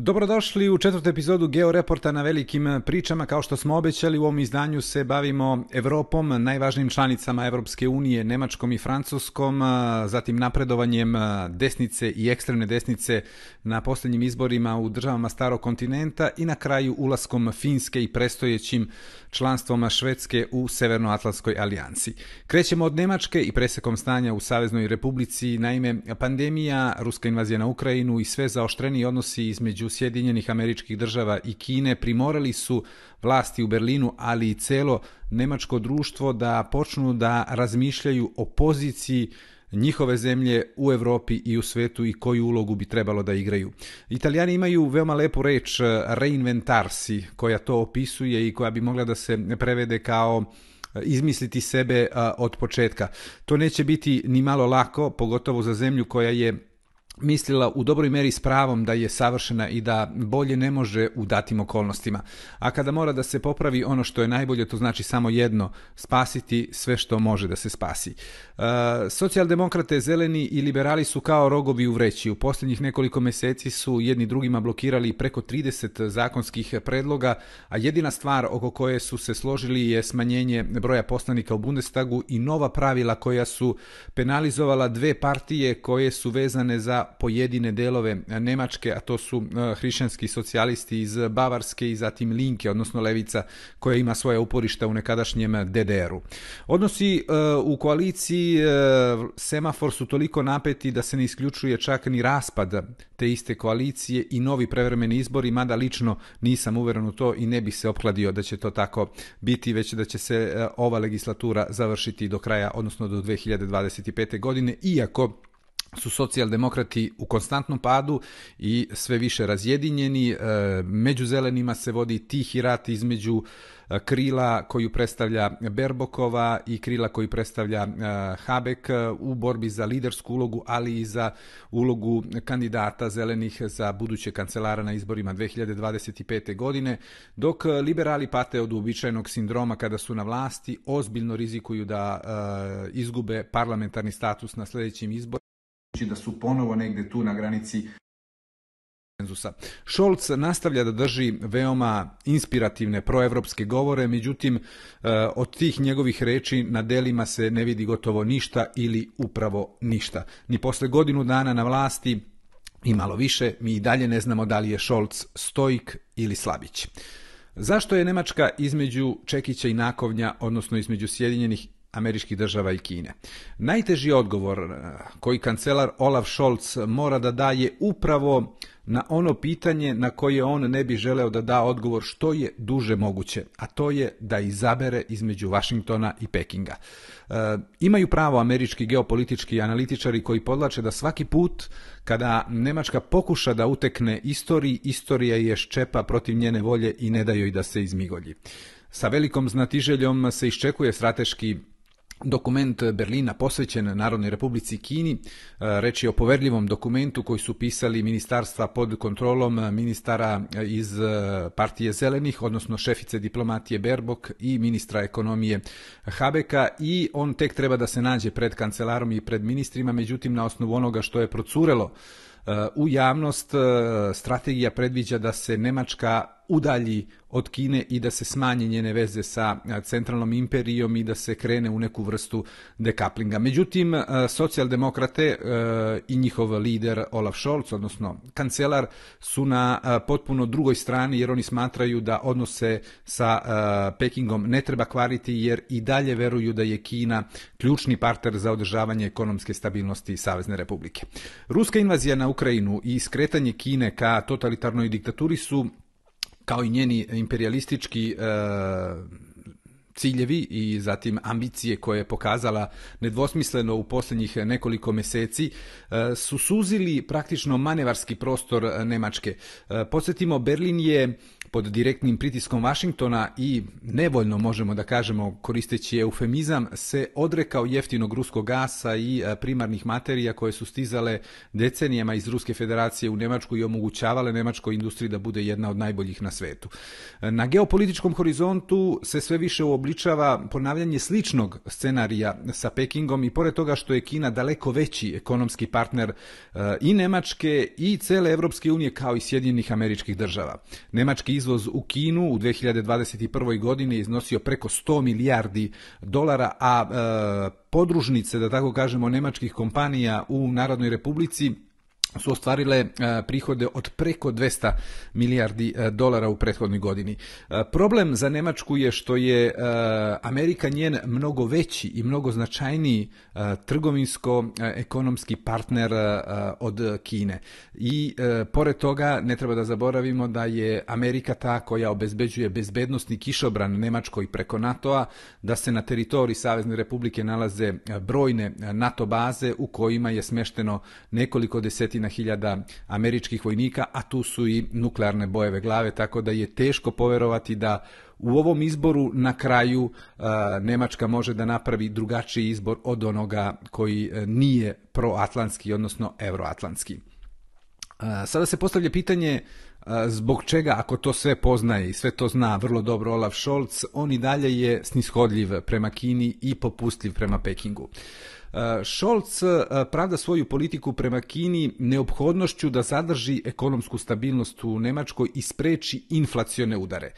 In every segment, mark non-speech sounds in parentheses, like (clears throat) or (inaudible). Dobrodošli u četvrtu epizodu Georeporta na velikim pričama. Kao što smo obećali, u ovom izdanju se bavimo Evropom, najvažnijim članicama Evropske unije, Nemačkom i Francuskom, zatim napredovanjem desnice i ekstremne desnice na poslednjim izborima u državama starog kontinenta i na kraju ulaskom Finske i prestojećim članstvom Švedske u Severnoatlantskoj alijansi. Krećemo od Nemačke i presekom stanja u Saveznoj republici. Naime, pandemija, ruska invazija na Ukrajinu i sve zaoštreni odnosi između Sjedinjenih američkih država i Kine primorali su vlasti u Berlinu, ali i celo nemačko društvo da počnu da razmišljaju o poziciji njihove zemlje u Evropi i u svetu i koju ulogu bi trebalo da igraju. Italijani imaju veoma lepu reč eh, reinventarsi koja to opisuje i koja bi mogla da se prevede kao eh, izmisliti sebe eh, od početka. To neće biti ni malo lako, pogotovo za zemlju koja je mislila u dobroj meri s pravom da je savršena i da bolje ne može u datim okolnostima. A kada mora da se popravi ono što je najbolje, to znači samo jedno, spasiti sve što može da se spasi. E, socijaldemokrate, zeleni i liberali su kao rogovi u vreći. U posljednjih nekoliko meseci su jedni drugima blokirali preko 30 zakonskih predloga, a jedina stvar oko koje su se složili je smanjenje broja poslanika u Bundestagu i nova pravila koja su penalizovala dve partije koje su vezane za pojedine delove e, Nemačke, a to su e, hrišćanski socijalisti iz Bavarske i zatim Linke, odnosno Levica koja ima svoje uporišta u nekadašnjem DDR-u. Odnosi e, u koaliciji semafor su toliko napeti da se ne isključuje čak ni raspad te iste koalicije i novi prevremeni izbori, mada lično nisam uveren u to i ne bi se opkladio da će to tako biti, već da će se ova legislatura završiti do kraja, odnosno do 2025. godine, iako su socijaldemokrati u konstantnom padu i sve više razjedinjeni. E, među zelenima se vodi tihi rat između e, krila koju predstavlja Berbokova i krila koji predstavlja e, Habek u borbi za lidersku ulogu, ali i za ulogu kandidata zelenih za buduće kancelara na izborima 2025. godine, dok liberali pate od uobičajenog sindroma kada su na vlasti, ozbiljno rizikuju da izgube parlamentarni status na sledećim izborima Znači da su ponovo negde tu na granici konsenzusa. Scholz nastavlja da drži veoma inspirativne proevropske govore, međutim e, od tih njegovih reči na delima se ne vidi gotovo ništa ili upravo ništa. Ni posle godinu dana na vlasti i malo više, mi i dalje ne znamo da li je Scholz stoik ili slabić. Zašto je Nemačka između Čekića i Nakovnja, odnosno između Sjedinjenih američkih država i Kine. Najteži odgovor eh, koji kancelar Olaf Scholz mora da daje upravo na ono pitanje na koje on ne bi želeo da da odgovor što je duže moguće, a to je da izabere između Vašingtona i Pekinga. E, imaju pravo američki geopolitički analitičari koji podlače da svaki put kada Nemačka pokuša da utekne istoriji, istorija je ščepa protiv njene volje i ne da joj da se izmigolji. Sa velikom znatiželjom se iščekuje strateški Dokument Berlina posvećen Narodnoj republici Kini, e, reč je o poverljivom dokumentu koji su pisali ministarstva pod kontrolom ministara iz e, partije zelenih, odnosno šefice diplomatije Berbok i ministra ekonomije Habeka i on tek treba da se nađe pred kancelarom i pred ministrima, međutim na osnovu onoga što je procurelo e, u javnost strategija predviđa da se Nemačka udalji od Kine i da se smanje njene veze sa centralnom imperijom i da se krene u neku vrstu dekaplinga. Međutim, socijaldemokrate e, i njihov lider Olaf Scholz, odnosno kancelar, su na potpuno drugoj strani jer oni smatraju da odnose sa Pekingom ne treba kvariti jer i dalje veruju da je Kina ključni partner za održavanje ekonomske stabilnosti Savezne republike. Ruska invazija na Ukrajinu i skretanje Kine ka totalitarnoj diktaturi su kao i njeni imperialistički e, ciljevi i zatim ambicije koje je pokazala nedvosmisleno u poslednjih nekoliko meseci e, su suzili praktično manevarski prostor Nemačke. E, Podsetimo, Berlin je pod direktnim pritiskom Vašingtona i nevoljno možemo da kažemo koristeći eufemizam se odrekao jeftinog ruskog gasa i e, primarnih materija koje su stizale decenijama iz Ruske federacije u Nemačku i omogućavale nemačkoj industriji da bude jedna od najboljih na svetu. Na geopolitičkom horizontu se sve više uobličava obličava ponavljanje sličnog scenarija sa Pekingom i pored toga što je Kina daleko veći ekonomski partner eh, i Nemačke i cele Evropske unije kao i Sjedinjenih američkih država. Nemački izvoz u Kinu u 2021. godini iznosio preko 100 milijardi dolara, a eh, podružnice, da tako kažemo, nemačkih kompanija u Narodnoj republici su ostvarile e, prihode od preko 200 milijardi e, dolara u prethodnoj godini. E, problem za Nemačku je što je Amerika njen mnogo veći i mnogo značajniji trgovinsko-ekonomski partner od Kine. I pored toga ne treba da zaboravimo da je Amerika ta koja obezbeđuje bezbednostni kišobran Nemačkoj preko NATO-a, da se na teritoriji Savezne republike nalaze brojne NATO baze u kojima je smešteno nekoliko desetina hiljada američkih vojnika, a tu su i nuklearne bojeve glave, tako da je teško poverovati da u ovom izboru na kraju e, Nemačka može da napravi drugačiji izbor od onoga koji e, nije proatlantski, odnosno euroatlantski. E, sada se postavlja pitanje zbog čega, ako to sve poznaje i sve to zna vrlo dobro Olaf Scholz, on i dalje je snishodljiv prema Kini i popustljiv prema Pekingu. Uh, E, Šolc e, pravda svoju politiku prema Kini neophodnošću da zadrži ekonomsku stabilnost u Nemačkoj i spreči inflacione udare.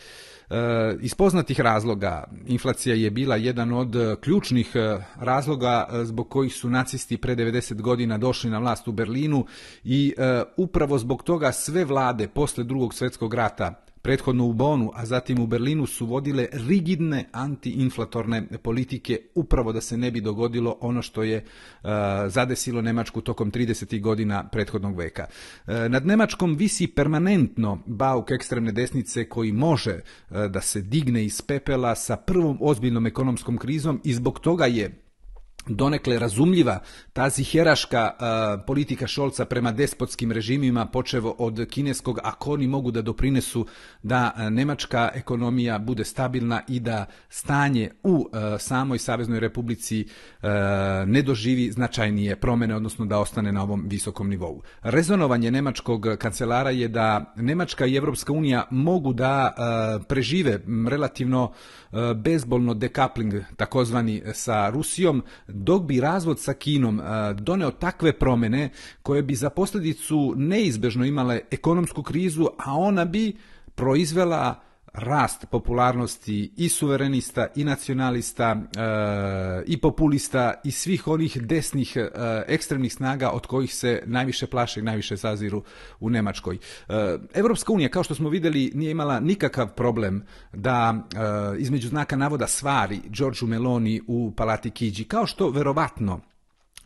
E, iz poznatih razloga inflacija je bila jedan od ključnih razloga zbog kojih su nacisti pre 90 godina došli na vlast u Berlinu i upravo zbog toga sve vlade posle drugog svetskog rata Prethodno u Bonu, a zatim u Berlinu su vodile rigidne antiinflatorne politike upravo da se ne bi dogodilo ono što je uh, zadesilo Nemačku tokom 30. godina prethodnog veka. Uh, nad Nemačkom visi permanentno bauk ekstremne desnice koji može uh, da se digne iz pepela sa prvom ozbiljnom ekonomskom krizom i zbog toga je donekle razumljiva ta ziheraška uh, politika Šolca prema despotskim režimima, počevo od kineskog, ako oni mogu da doprinesu da nemačka ekonomija bude stabilna i da stanje u uh, samoj Saveznoj republici ne doživi značajnije promene, odnosno da ostane na ovom visokom nivou. Rezonovanje nemačkog kancelara je da Nemačka i Evropska unija mogu da prežive relativno bezbolno dekapling takozvani sa Rusijom, dok bi razvod sa Kinom e, doneo takve promene koje bi za posljedicu neizbežno imale ekonomsku krizu, a ona bi proizvela rast popularnosti i suverenista i nacionalista e, i populista i svih onih desnih e, ekstremnih snaga od kojih se najviše plaše i najviše zaziru u Nemačkoj. E, Evropska unija, kao što smo videli, nije imala nikakav problem da između znaka navoda svari Đorđu Meloni u Palati Kiđi, kao što verovatno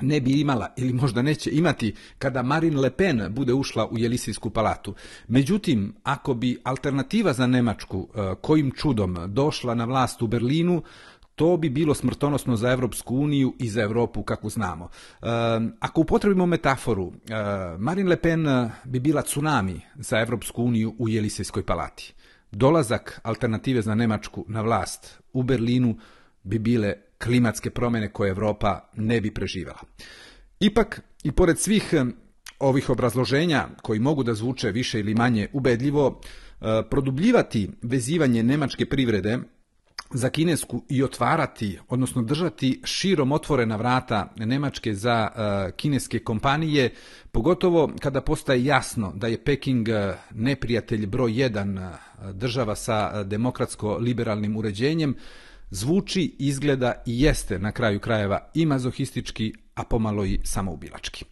ne bi imala ili možda neće imati kada Marine Le Pen bude ušla u Jelisijsku palatu. Međutim, ako bi alternativa za Nemačku e, kojim čudom došla na vlast u Berlinu, to bi bilo smrtonosno za Evropsku uniju i za Evropu kako znamo. E, ako upotrebimo metaforu, e, Marine Le Pen bi bila tsunami za Evropsku uniju u Jelisijskoj palati. Dolazak alternative za Nemačku na vlast u Berlinu bi bile klimatske promene koje Evropa ne bi preživala. Ipak, i pored svih ovih obrazloženja koji mogu da zvuče više ili manje ubedljivo, e, produbljivati vezivanje nemačke privrede za kinesku i otvarati, odnosno držati širom otvorena vrata Nemačke za e, kineske kompanije, pogotovo kada postaje jasno da je Peking e, neprijatelj broj 1 država sa demokratsko-liberalnim uređenjem, zvuči, izgleda i jeste na kraju krajeva i mazohistički, a pomalo i samoubilački.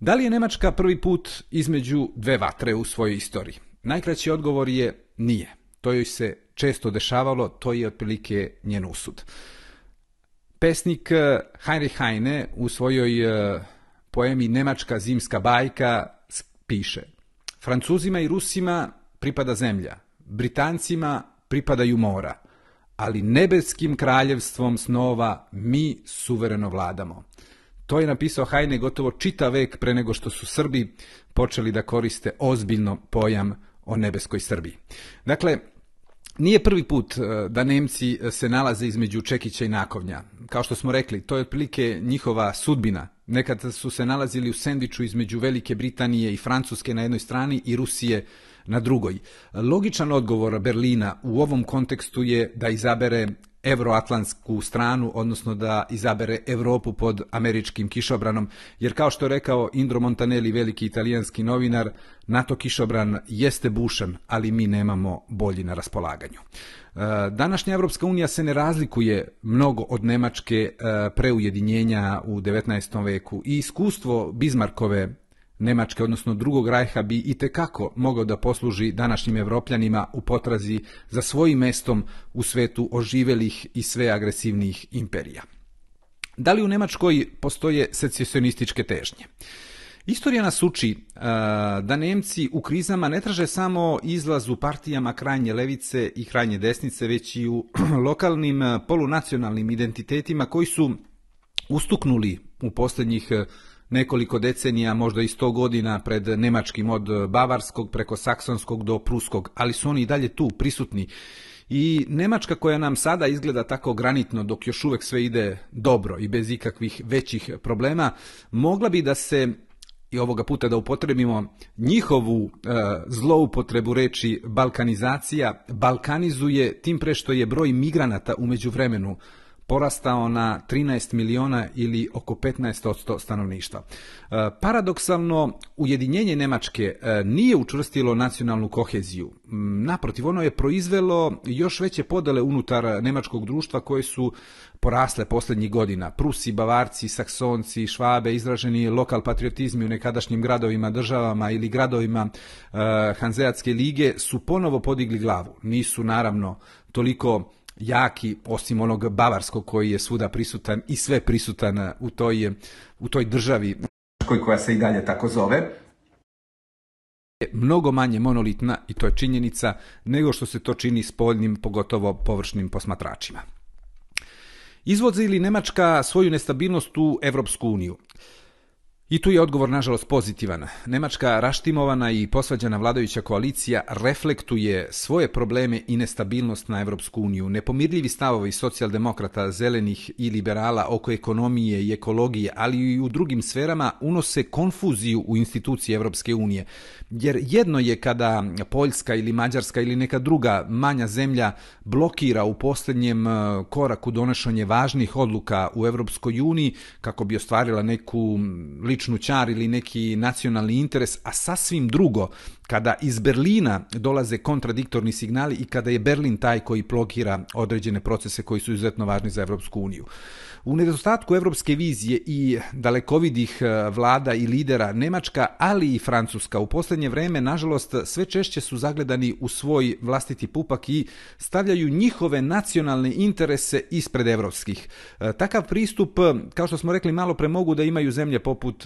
Da li je Nemačka prvi put između dve vatre u svojoj istoriji? Najkraći odgovor je nije. To joj se često dešavalo, to je otprilike njen usud. Pesnik eh, Heinrich Heine u svojoj eh, poemi Nemačka zimska bajka piše Francuzima i Rusima pripada zemlja, Britancima pripadaju mora, ali nebeskim kraljevstvom snova mi suvereno vladamo. To je napisao Hajne gotovo čita vek pre nego što su Srbi počeli da koriste ozbiljno pojam o nebeskoj Srbiji. Dakle, nije prvi put e, da Nemci se nalaze između Čekića i Nakovnja. Kao što smo rekli, to je otprilike njihova sudbina. Nekad su se nalazili u sendviču između Velike Britanije i Francuske na jednoj strani i Rusije na drugoj. Logičan odgovor Berlina u ovom kontekstu je da izabere evroatlantsku stranu, odnosno da izabere Evropu pod američkim kišobranom, jer kao što je rekao Indro Montanelli, veliki italijanski novinar, NATO kišobran jeste bušan, ali mi nemamo bolji na raspolaganju. E, današnja Evropska unija se ne razlikuje mnogo od Nemačke e, preujedinjenja u 19. veku i iskustvo Bizmarkove Nemačke, odnosno drugog rajha, bi i tekako mogao da posluži današnjim evropljanima u potrazi za svojim mestom u svetu oživelih i sve agresivnijih imperija. Da li u Nemačkoj postoje secesionističke težnje? Istorija nas uči e, da Nemci u krizama ne traže samo izlaz u partijama krajnje levice i krajnje desnice, već i u (clears throat) lokalnim e, polunacionalnim identitetima koji su ustuknuli u poslednjih e, nekoliko decenija, možda i sto godina pred nemačkim od bavarskog preko saksonskog do pruskog, ali su oni i dalje tu prisutni. I Nemačka koja nam sada izgleda tako granitno dok još uvek sve ide dobro i bez ikakvih većih problema, mogla bi da se i ovoga puta da upotrebimo njihovu e, zloupotrebu reči balkanizacija balkanizuje tim pre što je broj migranata u međuvremenu porastao na 13 miliona ili oko 15% stanovništva. E, paradoksalno, ujedinjenje Nemačke e, nije učvrstilo nacionalnu koheziju. Naprotiv, ono je proizvelo još veće podele unutar nemačkog društva koje su porasle poslednjih godina. Prusi, Bavarci, Saksonci, Švabe, izraženi lokal patriotizmi u nekadašnjim gradovima, državama ili gradovima e, Hanzeatske lige su ponovo podigli glavu. Nisu naravno toliko jaki, osim onog bavarskog koji je svuda prisutan i sve prisutan uh, u toj, u toj državi koja se i dalje tako zove, je mnogo manje monolitna, i to je činjenica, nego što se to čini spoljnim, pogotovo površnim posmatračima. Izvozi li Nemačka svoju nestabilnost u Evropsku uniju? I tu je odgovor, nažalost, pozitivan. Nemačka raštimovana i posvađana vladajuća koalicija reflektuje svoje probleme i nestabilnost na Evropsku uniju. Nepomirljivi stavovi socijaldemokrata, zelenih i liberala oko ekonomije i ekologije, ali i u drugim sferama, unose konfuziju u institucije Evropske unije. Jer jedno je kada Poljska ili Mađarska ili neka druga manja zemlja blokira u posljednjem e, koraku donošenje važnih odluka u Evropskoj uniji kako bi ostvarila neku ličnu čar ili neki nacionalni interes, a sasvim drugo kada iz Berlina dolaze kontradiktorni signali i kada je Berlin taj koji blokira određene procese koji su izuzetno važni za Evropsku uniju. U nedostatku evropske vizije i dalekovidih e, vlada i lidera Nemačka, ali i Francuska u poslednje vreme, nažalost, sve češće su zagledani u svoj vlastiti pupak i stavljaju njihove nacionalne interese ispred evropskih. E, takav pristup, kao što smo rekli malo pre, mogu da imaju zemlje poput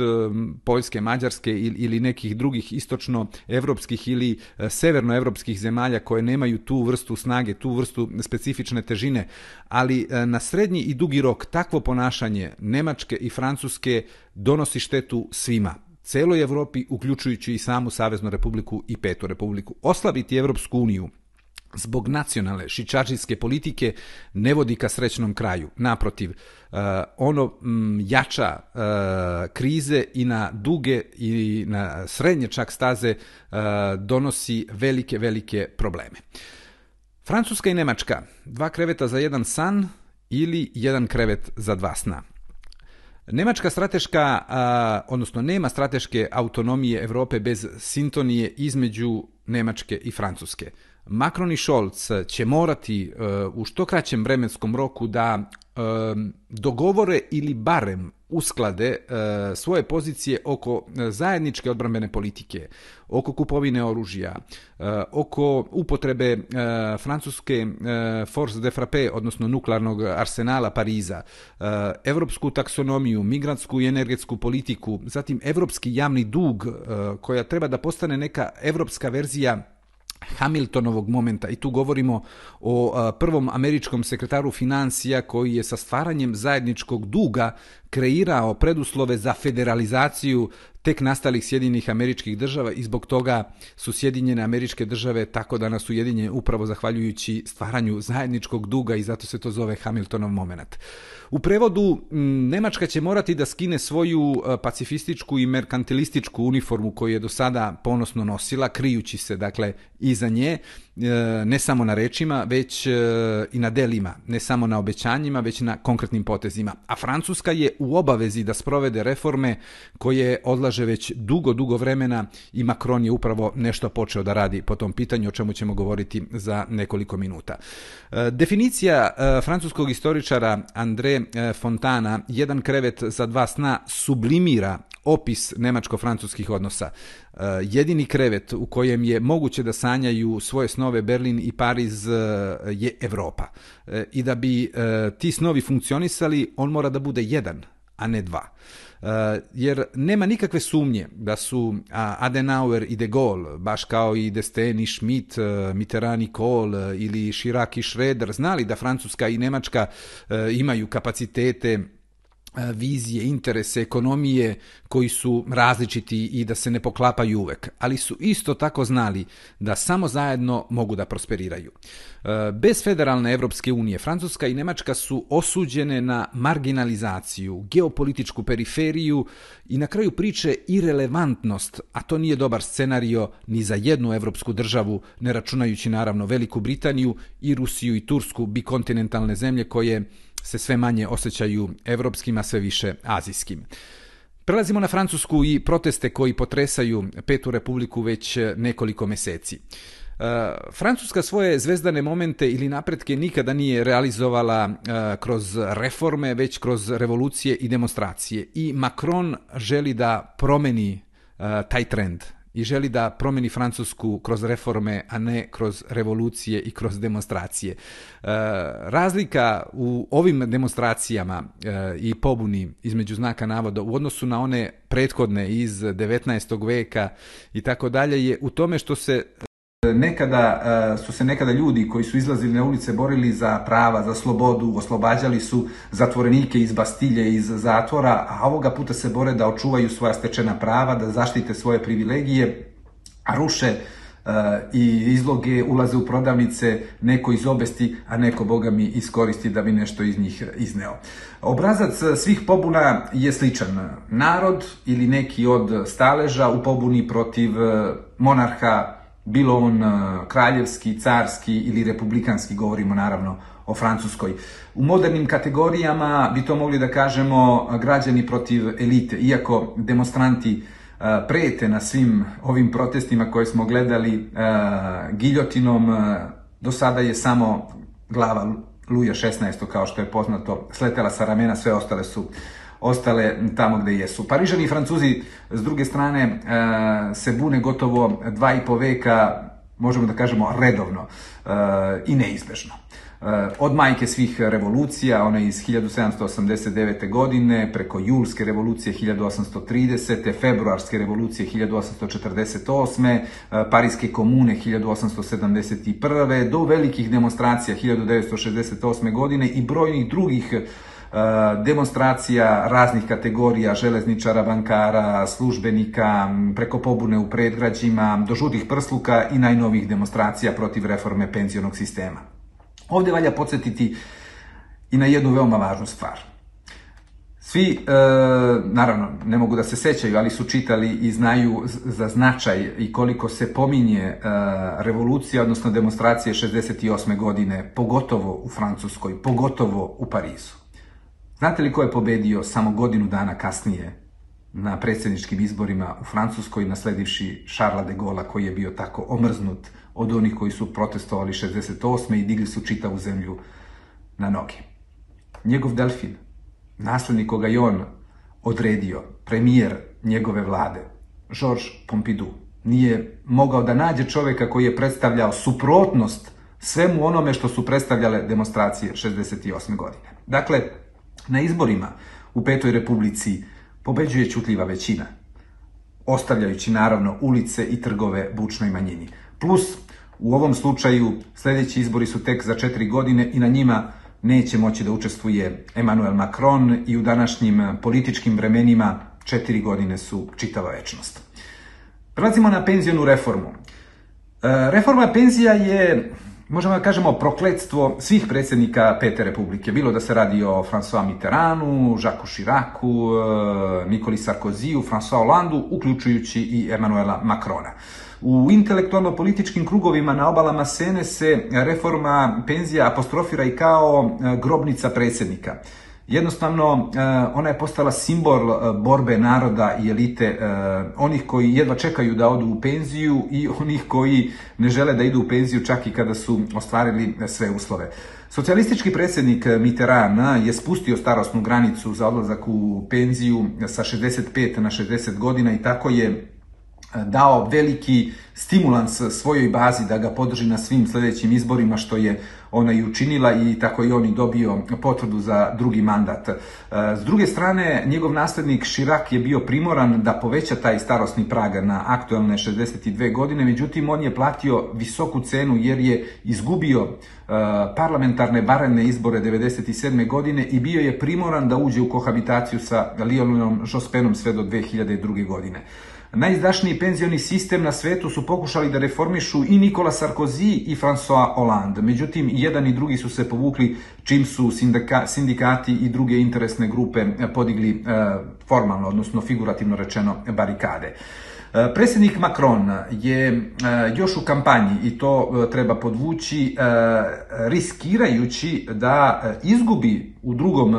Poljske, Mađarske ili nekih drugih istočnoevropskih ili e, severnoevropskih zemalja koje nemaju tu vrstu snage, tu vrstu specifične težine, ali e, na srednji i dugi rok takvo ponašanje Nemačke i Francuske donosi štetu svima celoj Evropi, uključujući i samu Saveznu republiku i Petu republiku. Oslabiti Evropsku uniju zbog nacionalne šičačijske politike ne vodi ka srećnom kraju. Naprotiv, e, ono jača e, krize i na duge i na srednje čak staze e, donosi velike, velike probleme. Francuska i Nemačka, dva kreveta za jedan san ili jedan krevet za dva sna. Nemačka strateška, odnosno nema strateške autonomije Evrope bez sintonije između Nemačke i Francuske. Macron i Scholz će morati e, u što kraćem vremenskom roku da e, dogovore ili barem usklade e, svoje pozicije oko zajedničke odbrambene politike, oko kupovine oružja, oko upotrebe francuske force de frappe, odnosno nuklearnog arsenala Pariza, evropsku taksonomiju, migrantsku i energetsku politiku, zatim evropski javni dug koja treba da postane neka evropska verzija Hamiltonovog momenta i tu govorimo o prvom američkom sekretaru financija koji je sa stvaranjem zajedničkog duga kreirao preduslove za federalizaciju tek nastalih Sjedinjenih američkih država i zbog toga su Sjedinjene američke države tako danas ujedinjene upravo zahvaljujući stvaranju zajedničkog duga i zato se to zove Hamiltonov moment. U prevodu, Nemačka će morati da skine svoju e, pacifističku i merkantilističku uniformu koju je do sada ponosno nosila, krijući se dakle iza nje, e, ne samo na rečima, već e, i na delima, ne samo na obećanjima, već na konkretnim potezima. A Francuska je u obavezi da sprovede reforme koje odlaže već dugo, dugo vremena i Macron je upravo nešto počeo da radi po tom pitanju, o čemu ćemo govoriti za nekoliko minuta. E, definicija e, francuskog istoričara André e, Fontana, jedan krevet za dva sna, sublimira opis nemačko-francuskih odnosa. Jedini krevet u kojem je moguće da sanjaju svoje snove Berlin i Pariz je Evropa. I da bi ti snovi funkcionisali, on mora da bude jedan, a ne dva. Uh, jer nema nikakve sumnje da su uh, Adenauer i de Gaulle, baš kao i Destaine i Schmidt, uh, Mitterrand i Kohl ili Chirac i Schroeder, znali da Francuska i Nemačka imaju kapacitete E, vizije, interese, ekonomije koji su različiti i da se ne poklapaju uvek, ali su isto tako znali da samo zajedno mogu da prosperiraju. E, bez federalne Evropske unije Francuska i Nemačka su osuđene na marginalizaciju, geopolitičku periferiju i na kraju priče irelevantnost, a to nije dobar scenario ni za jednu evropsku državu, ne računajući naravno Veliku Britaniju i Rusiju i Tursku, bikontinentalne zemlje koje se sve manje osjećaju evropskim, a sve više azijskim. Prelazimo na Francusku i proteste koji potresaju Petu republiku već nekoliko meseci. E, Francuska svoje zvezdane momente ili napretke nikada nije realizovala e, kroz reforme, već kroz revolucije i demonstracije. I Macron želi da promeni e, taj trend i želi da promeni Francusku kroz reforme, a ne kroz revolucije i kroz demonstracije. E, razlika u ovim demonstracijama e, i pobuni između znaka navoda u odnosu na one prethodne iz 19. veka i tako dalje je u tome što se Nekada e, su se nekada ljudi koji su izlazili na ulice borili za prava, za slobodu, oslobađali su zatvorenike iz Bastilje, iz zatvora, a ovoga puta se bore da očuvaju svoja stečena prava, da zaštite svoje privilegije, ruše e, i izloge ulaze u prodavnice, neko iz obesti, a neko, boga mi, iskoristi da bi nešto iz njih izneo. Obrazac svih pobuna je sličan. Narod ili neki od staleža u pobuni protiv e, monarha bilo on e, kraljevski, carski ili republikanski, govorimo naravno o Francuskoj. U modernim kategorijama bi to mogli da kažemo e, građani protiv elite, iako demonstranti e, prete na svim ovim protestima koje smo gledali giljotinom, do sada je samo glava Luja 16. kao što je poznato, sletela sa ramena, sve ostale su ostale tamo gde jesu. Parižani i Francuzi, s druge strane, e, se bune gotovo dva i po veka, možemo da kažemo, redovno e, i neizbežno e, od majke svih revolucija, ona iz 1789. godine, preko julske revolucije 1830. februarske revolucije 1848. parijske komune 1871. do velikih demonstracija 1968. godine i brojnih drugih Eh, demonstracija raznih kategorija železničara, bankara, službenika, preko pobune u predgrađima, do žutih prsluka i najnovih demonstracija protiv reforme penzionog sistema. Ovde valja podsjetiti i na jednu veoma važnu stvar – Svi, e, naravno, ne mogu da se sećaju, ali su čitali i znaju za značaj i koliko se pominje e, revolucija, odnosno demonstracije 68. godine, pogotovo u Francuskoj, pogotovo u Parizu. Znate li ko je pobedio samo godinu dana kasnije na predsjedničkim izborima u Francuskoj, nasledivši Charlesa de Gaulle, koji je bio tako omrznut od onih koji su protestovali 68. i digli su čitavu zemlju na noge? Njegov delfin, naslednik koga je on odredio, premijer njegove vlade, Georges Pompidou, nije mogao da nađe čoveka koji je predstavljao suprotnost svemu onome što su predstavljale demonstracije 68. godine. Dakle, Na izborima u Petoj republici pobeđuje čutljiva većina, ostavljajući naravno ulice i trgove bučnoj manjini. Plus, u ovom slučaju sledeći izbori su tek za četiri godine i na njima neće moći da učestvuje Emmanuel Macron i u današnjim političkim vremenima četiri godine su čitava večnost. Prelazimo na penzionu reformu. E, reforma penzija je možemo da kažemo, prokledstvo svih predsednika Pete Republike. Bilo da se radi o François Mitterrandu, Jacques Chiracu, e, Nikoli Sarkoziju, François Hollandu, uključujući i Emanuela Macrona. U intelektualno-političkim krugovima na obalama Sene se reforma penzija apostrofira i kao e, grobnica predsednika. Jednostavno, e, ona je postala simbol e, borbe naroda i elite, e, onih koji jedva čekaju da odu u penziju i (laughs) onih koji ne žele da idu u penziju čak i kada su ostvarili sve uslove. Socijalistički predsednik Mitterana je spustio starosnu granicu za odlazak u penziju sa 65 na 60 godina i tako je dao veliki stimulans svojoj bazi da ga podrži na svim sledećim izborima, što je ona i učinila i tako je on i dobio potvrdu za drugi mandat. E, s druge strane, njegov naslednik Širak je bio primoran da poveća taj starosni prag na aktualne 62 godine, međutim on je platio visoku cenu jer je izgubio e, parlamentarne barene izbore 97. godine i bio je primoran da uđe u kohabitaciju sa Lionelom Jospenom sve do 2002. godine. Najizdašniji penzioni sistem na svetu su pokušali da reformišu i Nikola Sarkozy i François Hollande. Međutim, jedan i drugi su se povukli čim su sindika, sindikati i druge interesne grupe eh, podigli eh, formalno, odnosno figurativno rečeno, barikade. Eh, Predsednik Macron je još u kampanji, i to treba podvući, riskirajući da izgubi u drugom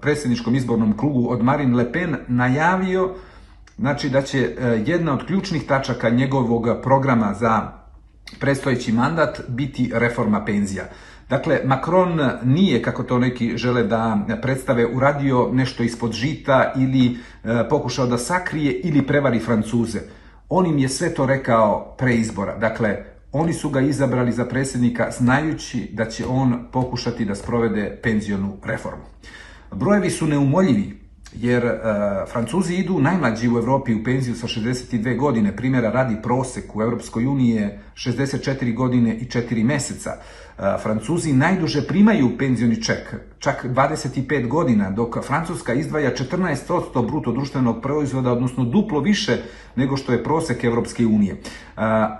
predsedničkom izbornom krugu od Marine Le Pen, najavio Znači da će e, jedna od ključnih tačaka njegovog programa za prestojeći mandat biti reforma penzija. Dakle, Macron nije, kako to neki žele da predstave, uradio nešto ispod žita ili e, pokušao da sakrije ili prevari Francuze. On im je sve to rekao pre izbora. Dakle, oni su ga izabrali za predsednika znajući da će on pokušati da sprovede penzionu reformu. Brojevi su neumoljivi jer e, Francuzi idu najmlađi u Evropi u penziju sa 62 godine. Primjera radi prosek u Evropskoj uniji je 64 godine i 4 meseca. E, Francuzi najduže primaju penzioni ček, čak 25 godina, dok Francuska izdvaja 14% bruto društvenog proizvoda, odnosno duplo više nego što je prosek Evropske unije. E,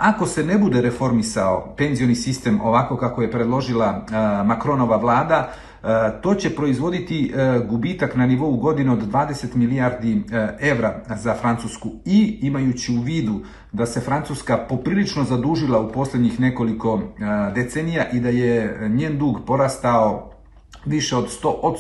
ako se ne bude reformisao penzioni sistem ovako kako je predložila e, Makronova vlada, Eh, to će proizvoditi eh, gubitak na nivou godine od 20 milijardi eh, evra za Francusku i imajući u vidu da se Francuska poprilično zadužila u poslednjih nekoliko decenija i da je njen dug porastao više od 100 od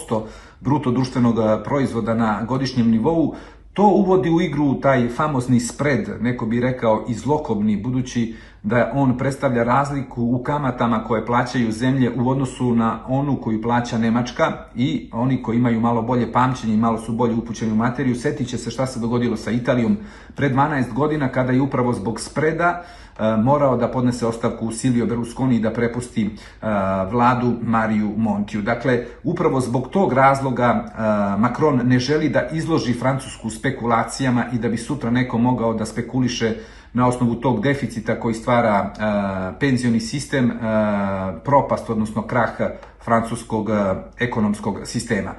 bruto društvenog proizvoda na godišnjem nivou, to uvodi u igru taj famozni spread, neko bi rekao izlokobni, budući da on predstavlja razliku u kamatama koje plaćaju zemlje u odnosu na onu koju plaća Nemačka i oni koji imaju malo bolje pamćenje i malo su bolje upućeni u materiju, setit će se šta se dogodilo sa Italijom pre 12 godina kada je upravo zbog spreda e, morao da podnese ostavku Silvio Berlusconi i da prepusti e, vladu Mariju Montiju. Dakle, upravo zbog tog razloga e, Macron ne želi da izloži Francusku spekulacijama i da bi sutra neko mogao da spekuliše na osnovu tog deficita koji stvara e, penzioni sistem e, propast, odnosno krah francuskog e, ekonomskog sistema.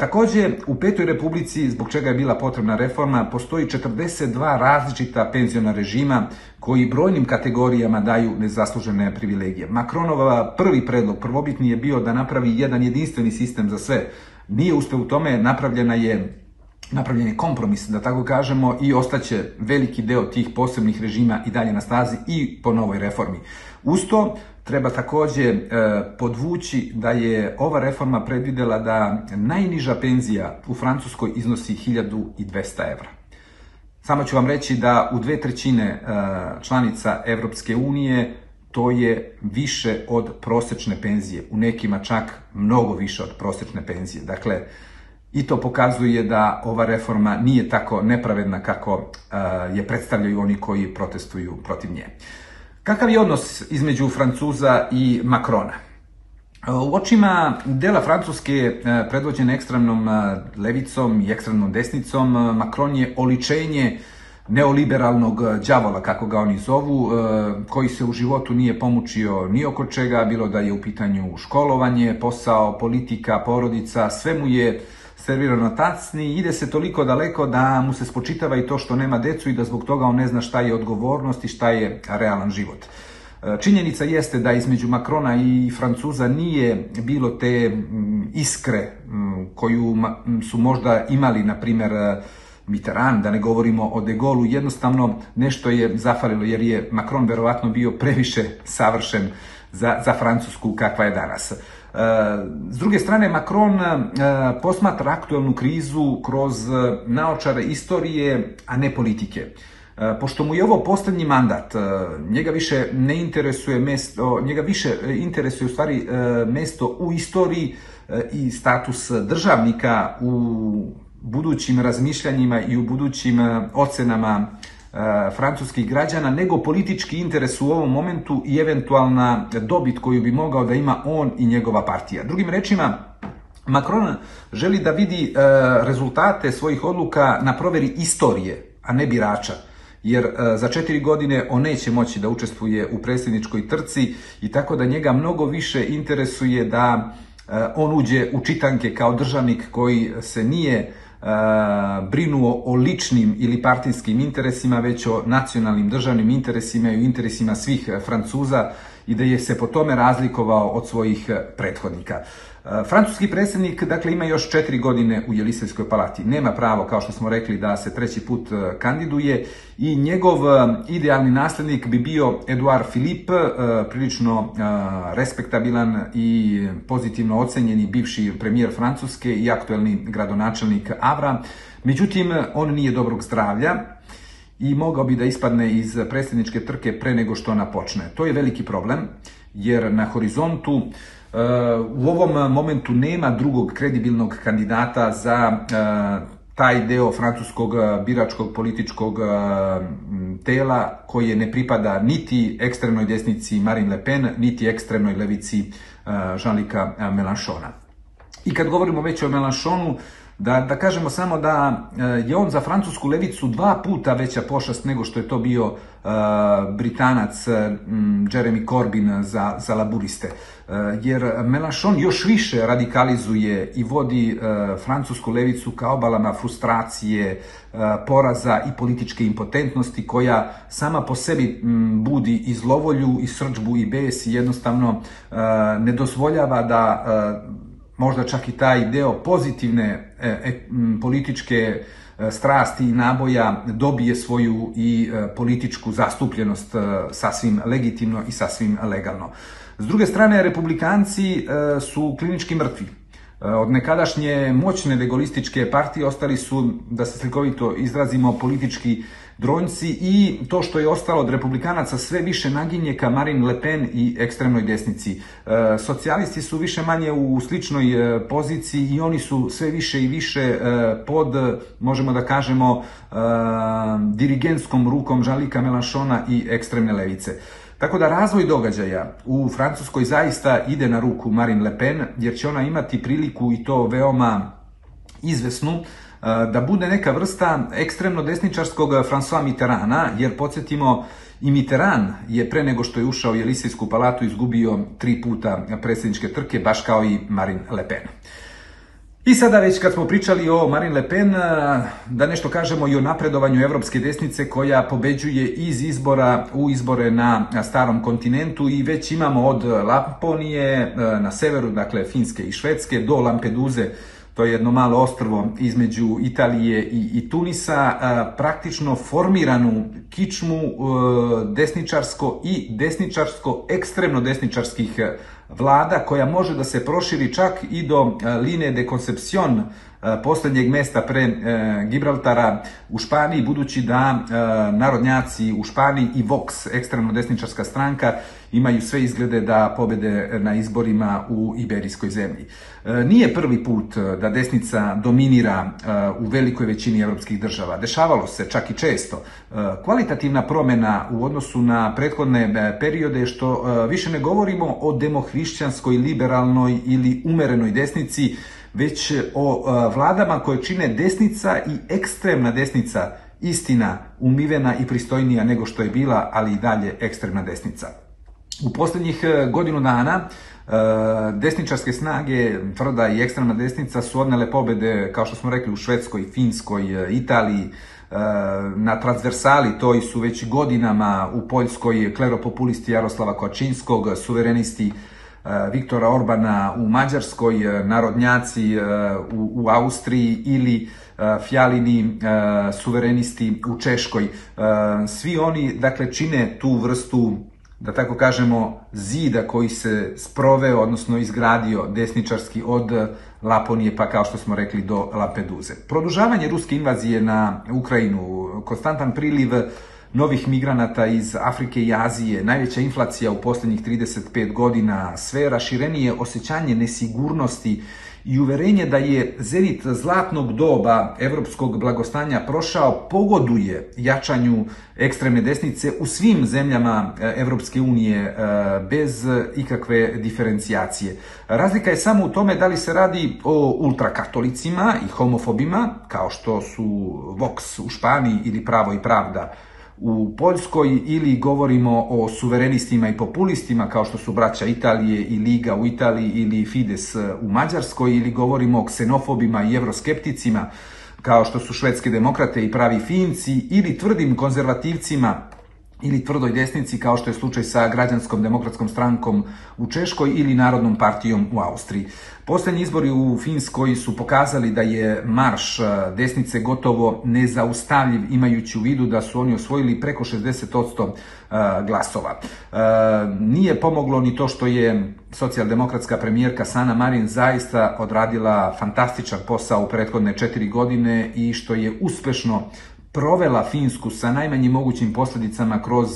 Takođe, u Petoj republici, zbog čega je bila potrebna reforma, postoji 42 različita penziona režima koji brojnim kategorijama daju nezaslužene privilegije. Makronova prvi predlog, prvobitni je bio da napravi jedan jedinstveni sistem za sve. Nije uspeo u tome, napravljena je napravljen je kompromis, da tako kažemo, i ostaće veliki deo tih posebnih režima i dalje na stazi i po novoj reformi. Usto, treba takođe e, podvući da je ova reforma predvidela da najniža penzija u Francuskoj iznosi 1200 evra. Samo ću vam reći da u dve trećine e, članica Evropske unije to je više od prosečne penzije, u nekima čak mnogo više od prosečne penzije. Dakle, I to pokazuje da ova reforma nije tako nepravedna kako e, je predstavljaju oni koji protestuju protiv nje. Kakav je odnos između Francuza i Makrona? E, u očima dela Francuske, e, predvođene ekstremnom levicom i ekstremnom desnicom, Macron je oličenje neoliberalnog đavola, kako ga oni zovu, koji se u životu nije pomučio ni oko čega, bilo da je u pitanju školovanje, posao, politika, porodica, sve mu je servirano tacni, ide se toliko daleko da mu se spočitava i to što nema decu i da zbog toga on ne zna šta je odgovornost i šta je realan život. E, činjenica jeste da između Makrona i Francuza nije bilo te iskre koju su možda imali, na primer, e, Mitterrand, da ne govorimo o De Gaulu, jednostavno nešto je zafalilo jer je Macron verovatno bio previše savršen za, za Francusku kakva je danas. Eh, s druge strane, Macron eh, posmatra aktuelnu krizu kroz eh, naočare istorije, a ne politike. Pošto mu je ovo poslednji mandat, njega više ne interesuje mesto, njega više interesuje u stvari mesto u istoriji i status državnika u budućim razmišljanjima i u budućim ocenama Eh, francuskih građana, nego politički interes u ovom momentu i eventualna dobit koju bi mogao da ima on i njegova partija. Drugim rečima, Macron želi da vidi eh, rezultate svojih odluka na proveri istorije, a ne birača jer eh, za četiri godine on neće moći da učestvuje u predsjedničkoj trci i tako da njega mnogo više interesuje da on uđe u čitanke kao državnik koji se nije E, brinuo o ličnim ili partijskim interesima, već o nacionalnim državnim interesima i o interesima svih Francuza i da je se po tome razlikovao od svojih prethodnika. Francuski predsednik dakle, ima još četiri godine u Jelisejskoj palati. Nema pravo, kao što smo rekli, da se treći put e, kandiduje i njegov e, idealni naslednik bi bio Eduard Filip, e, prilično respektabilan i pozitivno ocenjeni bivši premijer Francuske i aktuelni gradonačelnik Avra. Međutim, on nije dobrog zdravlja, i mogao bi da ispadne iz predsjedničke trke pre nego što ona počne. To je veliki problem, jer na horizontu Eh, u ovom momentu nema drugog kredibilnog kandidata za eh, taj deo francuskog eh, biračkog političkog tela koje ne pripada niti ekstremnoj desnici Marine Le Pen, niti ekstremnoj levici Jean-Luc Mélenchona. I kad govorimo već o Mélenchonu, Da, da kažemo samo da eh, je on za francusku levicu dva puta veća pošast nego što je to bio eh, Britanac eh, Jeremy Corbyn za, za laburiste. jer Melanchon još više radikalizuje i vodi francusku levicu ka obalama frustracije, poraza i političke impotentnosti koja sama po sebi budi i zlovolju i srđbu i bes i jednostavno ne dozvoljava da možda čak i taj deo pozitivne e, e, političke e, strasti i naboja dobije svoju i političku zastupljenost sasvim legitimno i sasvim legalno. S druge strane, republikanci su klinički mrtvi. Od nekadašnje moćne degolističke partije ostali su, da se slikovito izrazimo, politički dronjci i to što je ostalo od republikanaca sve više naginje ka Marin Le Pen i ekstremnoj desnici. E, socijalisti su više manje u sličnoj e, poziciji i oni su sve više i više e, pod, možemo da kažemo, e, dirigentskom rukom Žalika Melanšona i ekstremne levice. Tako da razvoj događaja u Francuskoj zaista ide na ruku Marine Le Pen, jer će ona imati priliku i to veoma izvesnu da bude neka vrsta ekstremno desničarskog François Mitterana, jer podsjetimo i Mitteran je pre nego što je ušao u Jelisijsku palatu izgubio tri puta predsjedničke trke, baš kao i Marine Le Pen. I sada već kad smo pričali o Marine Le Pen, da nešto kažemo i o napredovanju evropske desnice koja pobeđuje iz izbora u izbore na starom kontinentu i već imamo od Laponije na severu, dakle Finske i Švedske, do Lampeduze to je jedno malo ostrvo između Italije i, i Tunisa, praktično formiranu kičmu e, desničarsko i desničarsko, ekstremno desničarskih e, vlada koja može da se proširi čak i do e, Line de Concepcion E, poslednjeg mesta pre e, Gibraltara u Španiji, budući da e, narodnjaci u Španiji i Vox, ekstremno desničarska stranka, imaju sve izglede da pobede na izborima u Iberijskoj zemlji. Nije prvi put da desnica dominira u velikoj većini evropskih država. Dešavalo se čak i često. Kvalitativna promena u odnosu na prethodne periode što više ne govorimo o demohrišćanskoj, liberalnoj ili umerenoj desnici, već e, o e, vladama koje čine desnica i ekstremna desnica, istina umivena i pristojnija nego što je bila, ali i dalje ekstremna desnica. U poslednjih e, godinu dana desničarske snage, tvrda i ekstremna desnica su odnele pobede, kao što smo rekli, u Švedskoj, Finskoj, Italiji, na transversali to i su već godinama u Poljskoj kleropopulisti Jaroslava Kočinskog, suverenisti E, Viktora Orbana u Mađarskoj, e, narodnjaci e, u, u Austriji ili fjalini suverenisti u Češkoj. Svi oni, dakle, čine tu vrstu da tako kažemo, zida koji se sproveo, odnosno izgradio desničarski od Laponije, pa kao što smo rekli, do Lapeduze. Produžavanje ruske invazije na Ukrajinu, konstantan priliv novih migranata iz Afrike i Azije, najveća inflacija u poslednjih 35 godina, sve raširenije osjećanje nesigurnosti i uverenje da je zenit zlatnog doba evropskog blagostanja prošao pogoduje jačanju ekstremne desnice u svim zemljama eh, Evropske unije eh, bez ikakve diferencijacije. Razlika je samo u tome da li se radi o ultrakatolicima i homofobima, kao što su Vox u Španiji ili Pravo i Pravda u Poljskoj ili govorimo o suverenistima i populistima kao što su braća Italije i Liga u Italiji ili Fides e, u Mađarskoj ili govorimo o ksenofobima i evroskepticima kao što su švedske demokrate i pravi Finci ili tvrdim konzervativcima ili tvrdoj desnici kao što je slučaj sa građanskom demokratskom strankom u Češkoj ili Narodnom partijom u Austriji. Poslednji izbori u Finskoj su pokazali da je marš e, desnice gotovo nezaustavljiv imajući u vidu da su oni osvojili preko 60% e, glasova. E, nije pomoglo ni to što je socijaldemokratska premijerka Sana Marin zaista odradila fantastičan posao u prethodne četiri godine i što je uspešno provela Finsku sa najmanjim mogućim posledicama kroz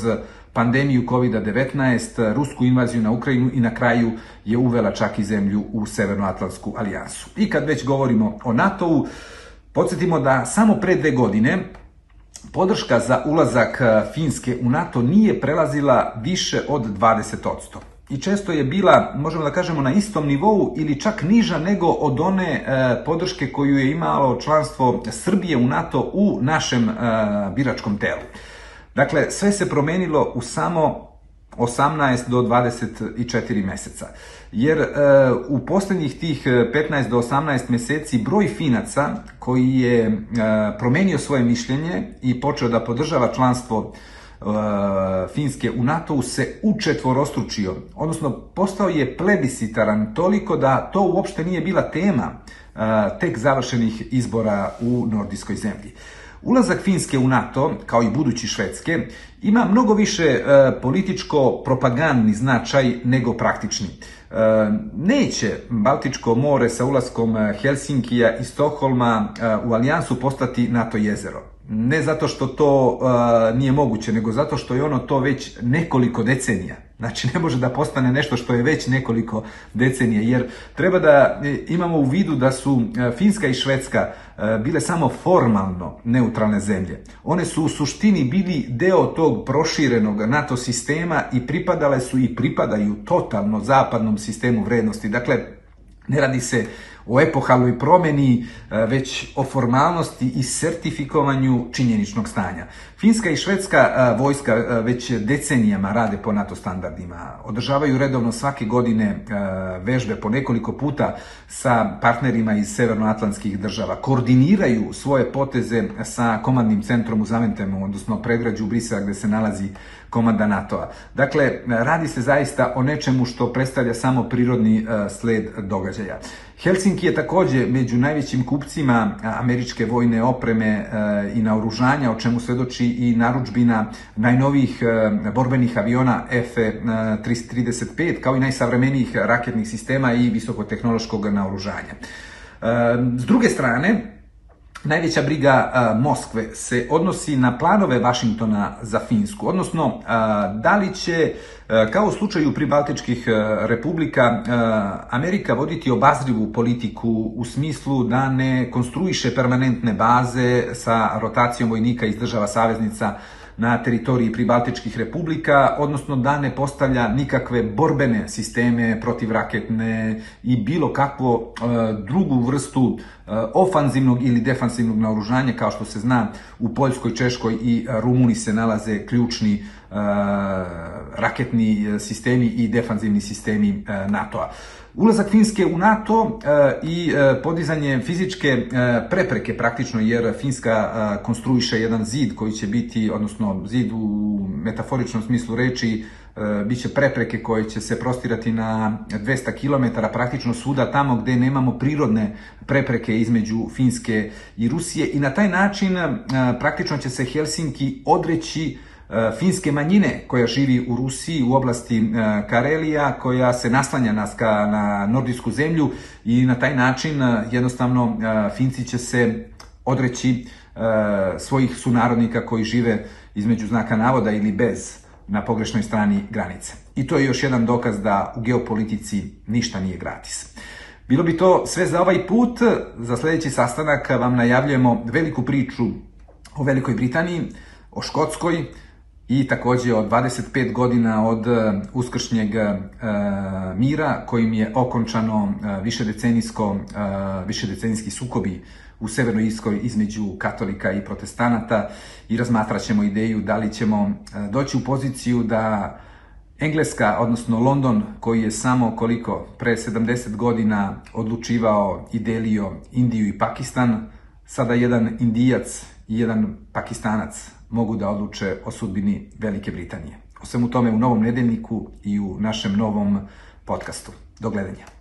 pandemiju COVID-19, rusku invaziju na Ukrajinu i na kraju je uvela čak i zemlju u Severnoatlantsku alijansu. I kad već govorimo o NATO-u, podsjetimo da samo pre dve godine podrška za ulazak Finske u NATO nije prelazila više od 20% i često je bila, možemo da kažemo, na istom nivou ili čak niža nego od one e, podrške koju je imalo članstvo Srbije u NATO u našem e, biračkom telu. Dakle, sve se promenilo u samo 18 do 24 meseca. Jer e, u poslednjih tih 15 e, do 18 meseci broj Finaca koji je e, promenio svoje mišljenje i počeo da podržava članstvo e, Uh, finske u NATO-u se učetvorostručio, odnosno postao je plebiscitaran toliko da to uopšte nije bila tema uh, tek završenih izbora u nordijskoj zemlji. Ulazak Finske u NATO, kao i budući Švedske, ima mnogo više uh, političko-propagandni značaj nego praktični. Neće Baltičko more sa ulaskom Helsinkija i Stokholma u alijansu postati NATO jezero ne zato što to uh, nije moguće, nego zato što je ono to već nekoliko decenija. Znači ne može da postane nešto što je već nekoliko decenija, jer treba da e, imamo u vidu da su e, Finska i Švedska e, bile samo formalno neutralne zemlje. One su u suštini bili deo tog proširenog NATO sistema i pripadale su i pripadaju totalno zapadnom sistemu vrednosti. Dakle, ne radi se o epohalnoj promeni, e, već o formalnosti i sertifikovanju činjeničnog stanja. Finska i švedska e, vojska e, već decenijama rade po NATO standardima. Održavaju redovno svake godine vežbe po nekoliko puta sa partnerima iz severnoatlantskih država. Koordiniraju svoje poteze sa komandnim centrom u Zaventemu, odnosno predgrađu Brisa gde se nalazi komanda NATO-a. Dakle, radi se zaista o nečemu što predstavlja samo prirodni e, sled događaja. Helsinki je takođe među najvećim kupcima e, američke vojne opreme e, i naoružanja, o čemu svedoči i naručbina najnovijih borbenih aviona F-335, kao i najsavremenijih raketnih sistema i visokotehnološkog naoružanja. S druge strane, Najveća briga Moskve se odnosi na planove Vašingtona za Finsku, odnosno da li će, kao u slučaju pribaltičkih republika, Amerika voditi obazrivu politiku u smislu da ne konstruiše permanentne baze sa rotacijom vojnika iz država saveznica na teritoriji pribaltičkih republika, odnosno da ne postavlja nikakve borbene sisteme protivraketne i bilo kakvo e, drugu vrstu e, ofanzivnog ili defanzivnog naoružanja, kao što se zna u Poljskoj, Češkoj i Rumuniji se nalaze ključni e, raketni e, sistemi i defanzivni sistemi e, NATO-a. Ulazak Finske u NATO e, i e, podizanje fizičke e, prepreke praktično, jer Finska konstruiše jedan zid koji će biti, odnosno zid u metaforičnom smislu reči, biće prepreke koje će se prostirati na 200 km praktično svuda tamo gde nemamo prirodne prepreke između Finske i Rusije i na taj način praktično će se Helsinki odreći Eh, finske manjine koja živi u Rusiji u oblasti eh, Karelija koja se naslanja na, na nordijsku zemlju i na taj način eh, jednostavno Finci će se odreći svojih sunarodnika koji žive između znaka navoda ili bez na pogrešnoj strani granice. I to je još jedan dokaz da u geopolitici ništa nije gratis. Bilo bi to sve za ovaj put. Za sledeći sastanak vam najavljujemo veliku priču o Velikoj Britaniji, o Škotskoj, i takođe od 25 godina od e, uskršnjeg e, mira kojim je okončano e, višedecenijsko, e, višedecenijski sukobi u Severnoj Iskoj između katolika i protestanata i razmatraćemo ideju da li ćemo doći u poziciju da Engleska, odnosno London, koji je samo koliko pre 70 godina odlučivao i delio Indiju i Pakistan, sada jedan Indijac i jedan Pakistanac mogu da odluče o sudbini Velike Britanije. O svemu tome u novom nedeljniku i u našem novom podcastu. Do gledanja.